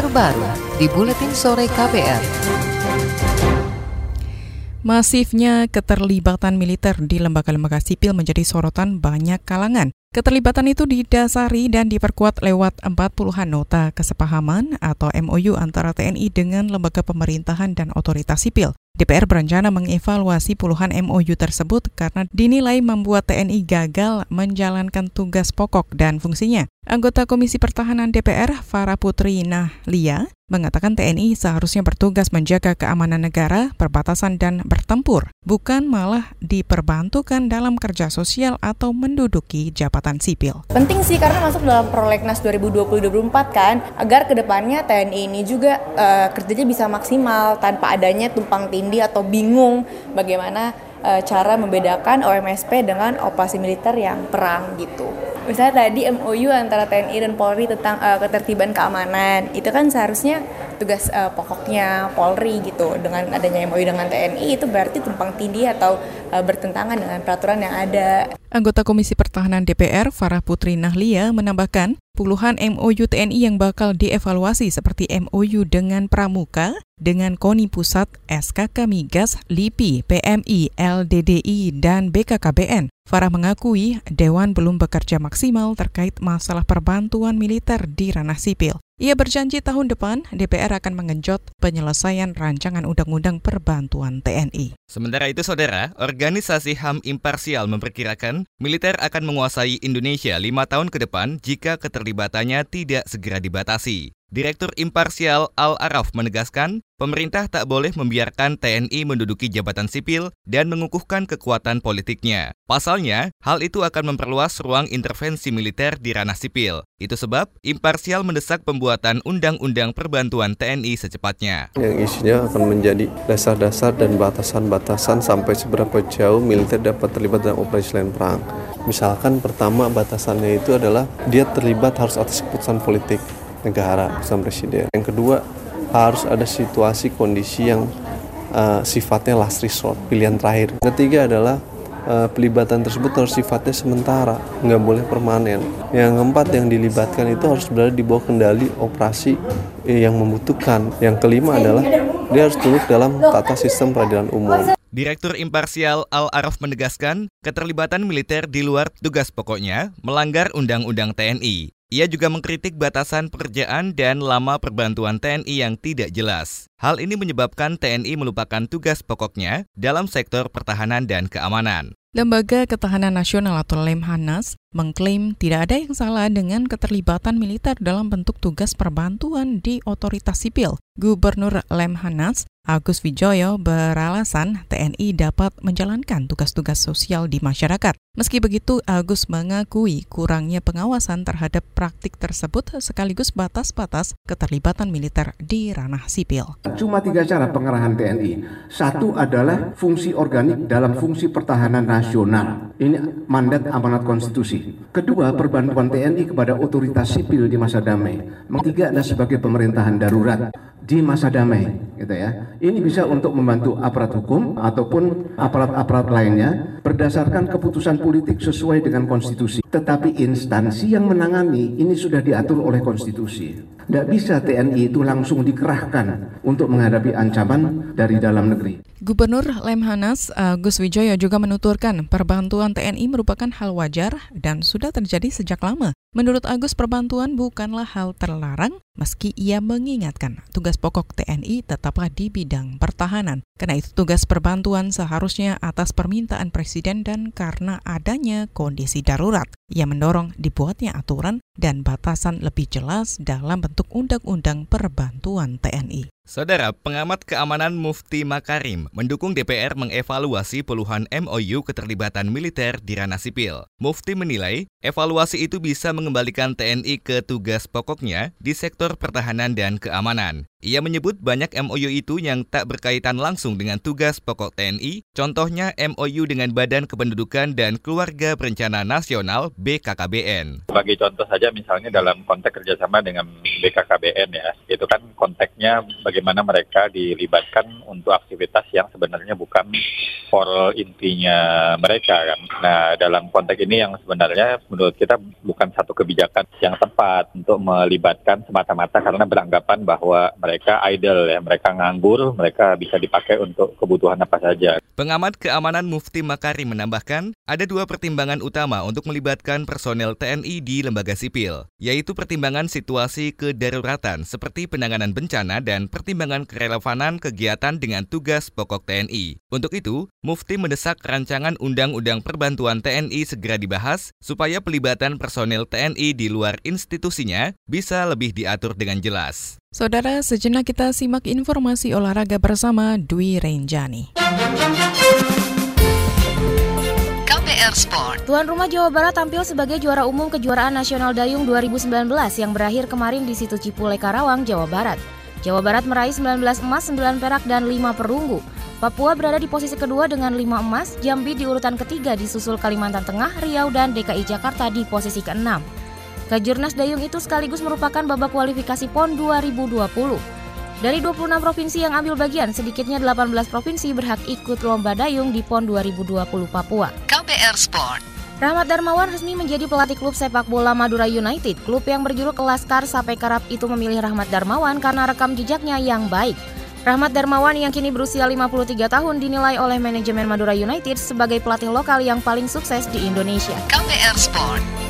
terbaru di Buletin Sore KPR. Masifnya keterlibatan militer di lembaga-lembaga sipil menjadi sorotan banyak kalangan. Keterlibatan itu didasari dan diperkuat lewat 40-an nota kesepahaman atau MOU antara TNI dengan lembaga pemerintahan dan otoritas sipil. DPR berencana mengevaluasi puluhan MOU tersebut karena dinilai membuat TNI gagal menjalankan tugas pokok dan fungsinya. Anggota Komisi Pertahanan DPR, Farah Putri Nahlia, mengatakan TNI seharusnya bertugas menjaga keamanan negara, perbatasan, dan bertempur, bukan malah diperbantukan dalam kerja sosial atau menduduki jabatan sipil. Penting sih karena masuk dalam prolegnas 2020-2024 kan, agar ke depannya TNI ini juga uh, kerjanya bisa maksimal tanpa adanya tumpang tindih atau bingung bagaimana uh, cara membedakan OMSP dengan operasi militer yang perang gitu. Misalnya tadi MOU antara TNI dan Polri tentang uh, ketertiban keamanan itu kan seharusnya tugas uh, pokoknya Polri gitu dengan adanya MOU dengan TNI itu berarti tumpang tindih atau uh, bertentangan dengan peraturan yang ada. Anggota Komisi Pertahanan DPR Farah Putri Nahlia menambahkan puluhan MOU TNI yang bakal dievaluasi seperti MOU dengan Pramuka, dengan KONI Pusat, SKK Migas, LIPI, PMI, LDDI, dan BKKBN. Farah mengakui Dewan belum bekerja maksimal terkait masalah perbantuan militer di ranah sipil. Ia berjanji tahun depan DPR akan mengenjot penyelesaian rancangan undang-undang perbantuan TNI. Sementara itu, saudara, organisasi HAM imparsial memperkirakan militer akan menguasai Indonesia lima tahun ke depan jika keterlibatannya tidak segera dibatasi. Direktur Imparsial Al-Araf menegaskan, pemerintah tak boleh membiarkan TNI menduduki jabatan sipil dan mengukuhkan kekuatan politiknya. Pasalnya, hal itu akan memperluas ruang intervensi militer di ranah sipil. Itu sebab, Imparsial mendesak pembuatan Undang-Undang Perbantuan TNI secepatnya. Yang isinya akan menjadi dasar-dasar dan batasan-batasan sampai seberapa jauh militer dapat terlibat dalam operasi selain perang. Misalkan pertama batasannya itu adalah dia terlibat harus atas keputusan politik negara bersama presiden. Yang kedua harus ada situasi kondisi yang uh, sifatnya last resort, pilihan terakhir. Ketiga adalah uh, pelibatan tersebut harus sifatnya sementara, nggak boleh permanen. Yang keempat yang dilibatkan itu harus berada di bawah kendali operasi yang membutuhkan. Yang kelima adalah dia harus tunduk dalam tata sistem peradilan umum. Direktur Imparsial Al-Araf menegaskan, keterlibatan militer di luar tugas pokoknya melanggar Undang-Undang TNI. Ia juga mengkritik batasan pekerjaan dan lama perbantuan TNI yang tidak jelas. Hal ini menyebabkan TNI melupakan tugas pokoknya dalam sektor pertahanan dan keamanan. Lembaga Ketahanan Nasional atau Lemhanas mengklaim tidak ada yang salah dengan keterlibatan militer dalam bentuk tugas perbantuan di otoritas sipil. Gubernur Lemhanas Agus Wijoyo beralasan TNI dapat menjalankan tugas-tugas sosial di masyarakat. Meski begitu, Agus mengakui kurangnya pengawasan terhadap praktik tersebut sekaligus batas-batas keterlibatan militer di ranah sipil. Cuma tiga cara pengerahan TNI. Satu adalah fungsi organik dalam fungsi pertahanan nasional. Ini mandat amanat konstitusi. Kedua, perbantuan TNI kepada otoritas sipil di masa damai. Ketiga adalah sebagai pemerintahan darurat di masa damai gitu ya. Ini bisa untuk membantu aparat hukum ataupun aparat-aparat lainnya berdasarkan keputusan politik sesuai dengan konstitusi. Tetapi instansi yang menangani ini sudah diatur oleh konstitusi. Tidak bisa TNI itu langsung dikerahkan untuk menghadapi ancaman dari dalam negeri. Gubernur Lemhanas Gus Wijoyo juga menuturkan perbantuan TNI merupakan hal wajar dan sudah terjadi sejak lama. Menurut Agus, perbantuan bukanlah hal terlarang meski ia mengingatkan tugas pokok TNI tetaplah di bidang pertahanan. Karena itu tugas perbantuan seharusnya atas permintaan Presiden dan karena adanya kondisi darurat. Ia mendorong dibuatnya aturan dan batasan lebih jelas dalam bentuk Undang-Undang Perbantuan TNI. Saudara, pengamat keamanan Mufti Makarim mendukung DPR mengevaluasi puluhan MOU keterlibatan militer di ranah sipil. Mufti menilai, evaluasi itu bisa mengembalikan TNI ke tugas pokoknya di sektor pertahanan dan keamanan. Ia menyebut banyak MOU itu yang tak berkaitan langsung dengan tugas pokok TNI, contohnya MOU dengan Badan Kependudukan dan Keluarga Berencana Nasional BKKBN. Sebagai contoh saja misalnya dalam konteks kerjasama dengan BKKBN ya, itu itu kan konteksnya bagaimana mereka dilibatkan untuk aktivitas yang sebenarnya bukan for intinya mereka kan. Nah dalam konteks ini yang sebenarnya menurut kita bukan satu kebijakan yang tepat untuk melibatkan semata-mata karena beranggapan bahwa mereka idle ya, mereka nganggur, mereka bisa dipakai untuk kebutuhan apa saja. Pengamat keamanan Mufti Makari menambahkan, ada dua pertimbangan utama untuk melibatkan personel TNI di lembaga sipil, yaitu pertimbangan situasi kedaruratan seperti penanganan bencana dan pertimbangan kerelevanan kegiatan dengan tugas pokok TNI. Untuk itu, Mufti mendesak rancangan Undang-Undang Perbantuan TNI segera dibahas supaya pelibatan personel TNI di luar institusinya bisa lebih diatur dengan jelas. Saudara, sejenak kita simak informasi olahraga bersama Dwi Renjani. KPR Sport. Tuan rumah Jawa Barat tampil sebagai juara umum kejuaraan nasional dayung 2019 yang berakhir kemarin di situ Cipule Karawang, Jawa Barat. Jawa Barat meraih 19 emas, 9 perak, dan 5 perunggu. Papua berada di posisi kedua dengan 5 emas, Jambi di urutan ketiga disusul Kalimantan Tengah, Riau, dan DKI Jakarta di posisi ke-6. Kejurnas Dayung itu sekaligus merupakan babak kualifikasi PON 2020. Dari 26 provinsi yang ambil bagian, sedikitnya 18 provinsi berhak ikut lomba dayung di PON 2020 Papua. KPR Sport. Rahmat Darmawan resmi menjadi pelatih klub sepak bola Madura United. Klub yang berjuluk Laskar Sape Karap itu memilih Rahmat Darmawan karena rekam jejaknya yang baik. Rahmat Darmawan yang kini berusia 53 tahun dinilai oleh manajemen Madura United sebagai pelatih lokal yang paling sukses di Indonesia. KPR Sport.